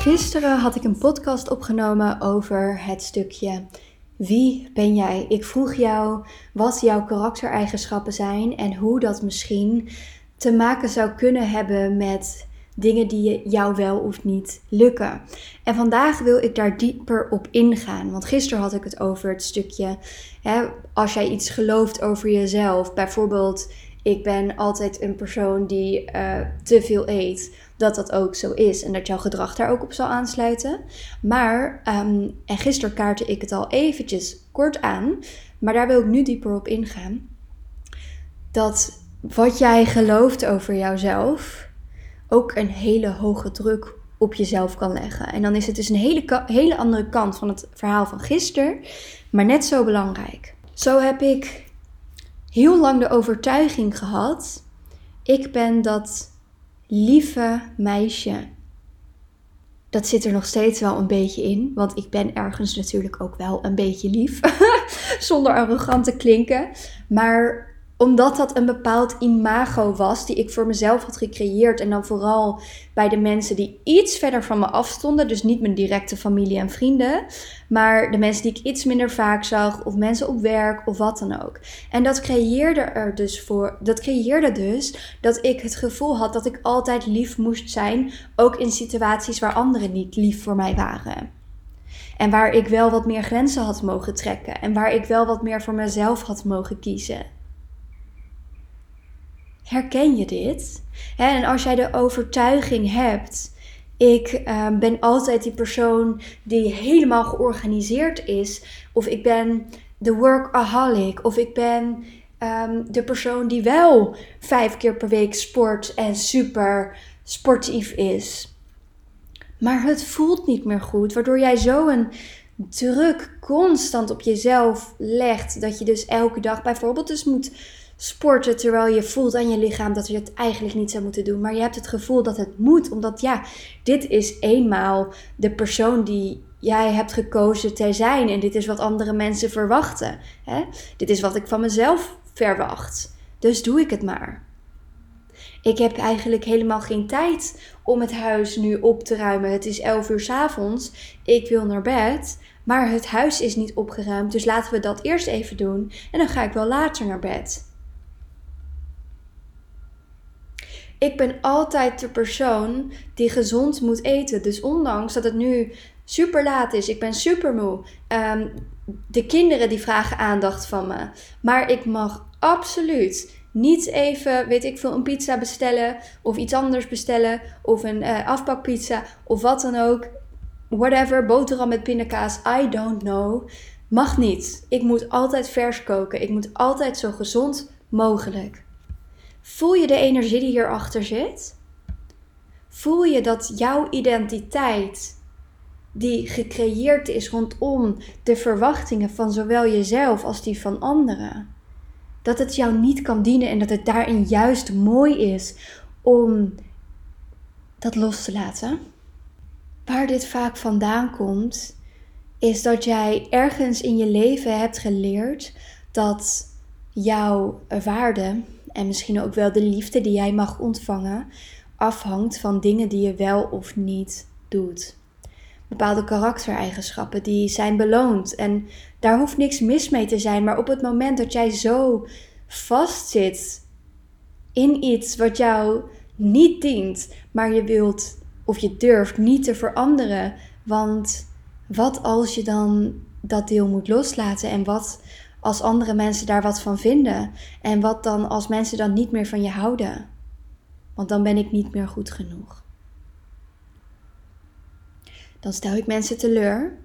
Gisteren had ik een podcast opgenomen over het stukje wie ben jij? Ik vroeg jou wat jouw karaktereigenschappen zijn en hoe dat misschien te maken zou kunnen hebben met dingen die jou wel of niet lukken. En vandaag wil ik daar dieper op ingaan. Want gisteren had ik het over het stukje, hè, als jij iets gelooft over jezelf, bijvoorbeeld ik ben altijd een persoon die uh, te veel eet, dat dat ook zo is en dat jouw gedrag daar ook op zal aansluiten. Maar, um, en gisteren kaartte ik het al eventjes kort aan, maar daar wil ik nu dieper op ingaan. Dat wat jij gelooft over jouzelf ook een hele hoge druk op jezelf kan leggen. En dan is het dus een hele, hele andere kant van het verhaal van gisteren, maar net zo belangrijk. Zo heb ik heel lang de overtuiging gehad: ik ben dat lieve meisje. Dat zit er nog steeds wel een beetje in, want ik ben ergens natuurlijk ook wel een beetje lief, zonder arrogant te klinken. Maar omdat dat een bepaald imago was die ik voor mezelf had gecreëerd. En dan vooral bij de mensen die iets verder van me afstonden. Dus niet mijn directe familie en vrienden. Maar de mensen die ik iets minder vaak zag. Of mensen op werk of wat dan ook. En dat creëerde er dus voor. Dat creëerde dus dat ik het gevoel had dat ik altijd lief moest zijn. Ook in situaties waar anderen niet lief voor mij waren. En waar ik wel wat meer grenzen had mogen trekken. En waar ik wel wat meer voor mezelf had mogen kiezen. Herken je dit? En als jij de overtuiging hebt, ik ehm, ben altijd die persoon die helemaal georganiseerd is, of ik ben de workaholic, of ik ben ehm, de persoon die wel vijf keer per week sport en super sportief is. Maar het voelt niet meer goed, waardoor jij zo een druk constant op jezelf legt. Dat je dus elke dag bijvoorbeeld dus moet sporten terwijl je voelt aan je lichaam dat je het eigenlijk niet zou moeten doen. Maar je hebt het gevoel dat het moet, omdat ja, dit is eenmaal de persoon die jij hebt gekozen te zijn. En dit is wat andere mensen verwachten. Hè? Dit is wat ik van mezelf verwacht. Dus doe ik het maar. Ik heb eigenlijk helemaal geen tijd om het huis nu op te ruimen. Het is 11 uur s avonds. Ik wil naar bed. Maar het huis is niet opgeruimd. Dus laten we dat eerst even doen. En dan ga ik wel later naar bed. Ik ben altijd de persoon die gezond moet eten. Dus ondanks dat het nu super laat is, ik ben super moe. Ehm, de kinderen die vragen aandacht van me. Maar ik mag absoluut niet even, weet ik veel, een pizza bestellen of iets anders bestellen of een uh, afpakpizza of wat dan ook. Whatever, boterham met pindakaas, I don't know. Mag niet. Ik moet altijd vers koken. Ik moet altijd zo gezond mogelijk. Voel je de energie die hierachter zit? Voel je dat jouw identiteit, die gecreëerd is rondom de verwachtingen van zowel jezelf als die van anderen, dat het jou niet kan dienen en dat het daarin juist mooi is om dat los te laten? Waar dit vaak vandaan komt, is dat jij ergens in je leven hebt geleerd dat jouw waarde en misschien ook wel de liefde die jij mag ontvangen afhangt van dingen die je wel of niet doet. Bepaalde karaktereigenschappen die zijn beloond en daar hoeft niks mis mee te zijn, maar op het moment dat jij zo vastzit in iets wat jou niet dient, maar je wilt of je durft niet te veranderen, want wat als je dan dat deel moet loslaten en wat als andere mensen daar wat van vinden? En wat dan als mensen dan niet meer van je houden? Want dan ben ik niet meer goed genoeg. Dan stel ik mensen teleur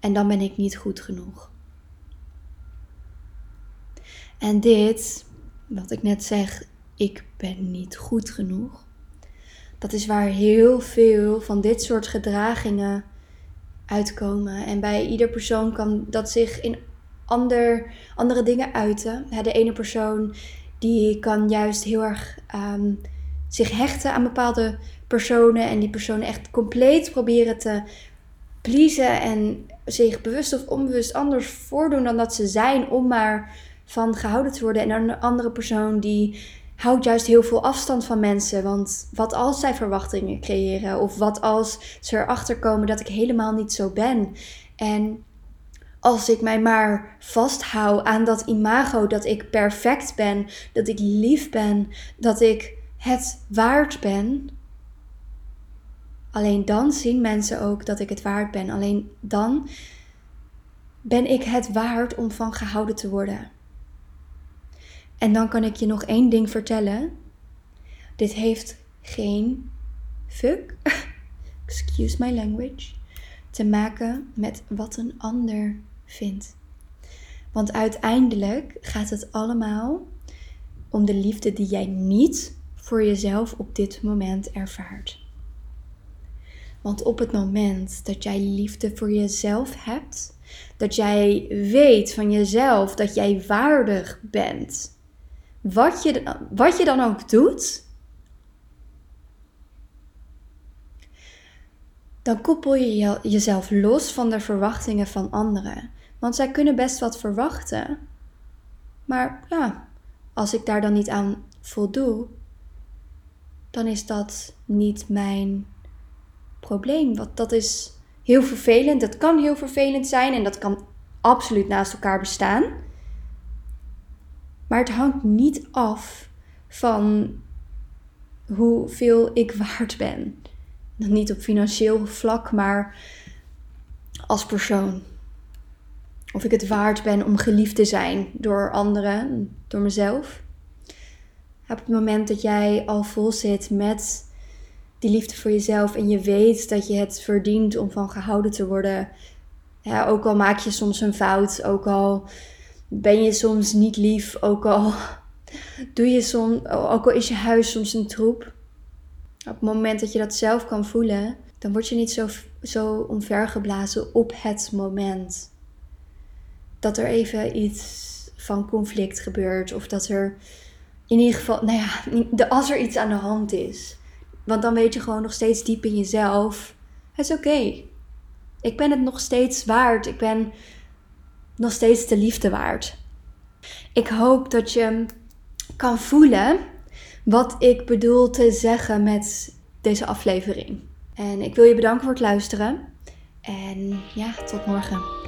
en dan ben ik niet goed genoeg. En dit, wat ik net zeg, ik ben niet goed genoeg. Dat is waar heel veel van dit soort gedragingen uitkomen. En bij ieder persoon kan dat zich in ander, andere dingen uiten. de ene persoon die kan juist heel erg ehm, zich hechten aan bepaalde personen en die personen echt compleet proberen te pleasen en zich bewust of onbewust anders voordoen dan dat ze zijn om maar van gehouden te worden. En een andere persoon die houd juist heel veel afstand van mensen. Want wat als zij verwachtingen creëren? Of wat als ze erachter komen dat ik helemaal niet zo ben? En als ik mij maar vasthoud aan dat imago dat ik perfect ben, dat ik lief ben, dat ik het waard ben. Alleen dan zien mensen ook dat ik het waard ben. Alleen dan ben ik het waard om van gehouden te worden. En dan kan ik je nog één ding vertellen. Dit heeft geen fuck, excuse my language, te maken met wat een ander vindt. Want uiteindelijk gaat het allemaal om de liefde die jij niet voor jezelf op dit moment ervaart. Want op het moment dat jij liefde voor jezelf hebt, dat jij weet van jezelf dat jij waardig bent, wat je, wat je dan ook doet, dan koppel je jezelf los van de verwachtingen van anderen. Want zij kunnen best wat verwachten. Maar ja, als ik daar dan niet aan voldoe, dan is dat niet mijn probleem. Want dat is heel vervelend. Dat kan heel vervelend zijn en dat kan absoluut naast elkaar bestaan. Maar het hangt niet af van hoeveel ik waard ben. Niet op financieel vlak, maar als persoon. Of ik het waard ben om geliefd te zijn door anderen, door mezelf. Op het moment dat jij al vol zit met die liefde voor jezelf en je weet dat je het verdient om van gehouden te worden. Ook al maak je soms een fout, ook al ben je soms niet lief, ook al doe je soms, ook al is je huis soms een troep. Op het moment dat je dat zelf kan voelen, dan word je niet zo, zo omvergeblazen op het moment. Dat er even iets van conflict gebeurt. Of dat er in ieder geval, nou ja, als er iets aan de hand is. Want dan weet je gewoon nog steeds diep in jezelf: het is oké. Ik ben het nog steeds waard. Ik ben nog steeds de liefde waard. Ik hoop dat je kan voelen wat ik bedoel te zeggen met deze aflevering. En ik wil je bedanken voor het luisteren. En ja, tot morgen.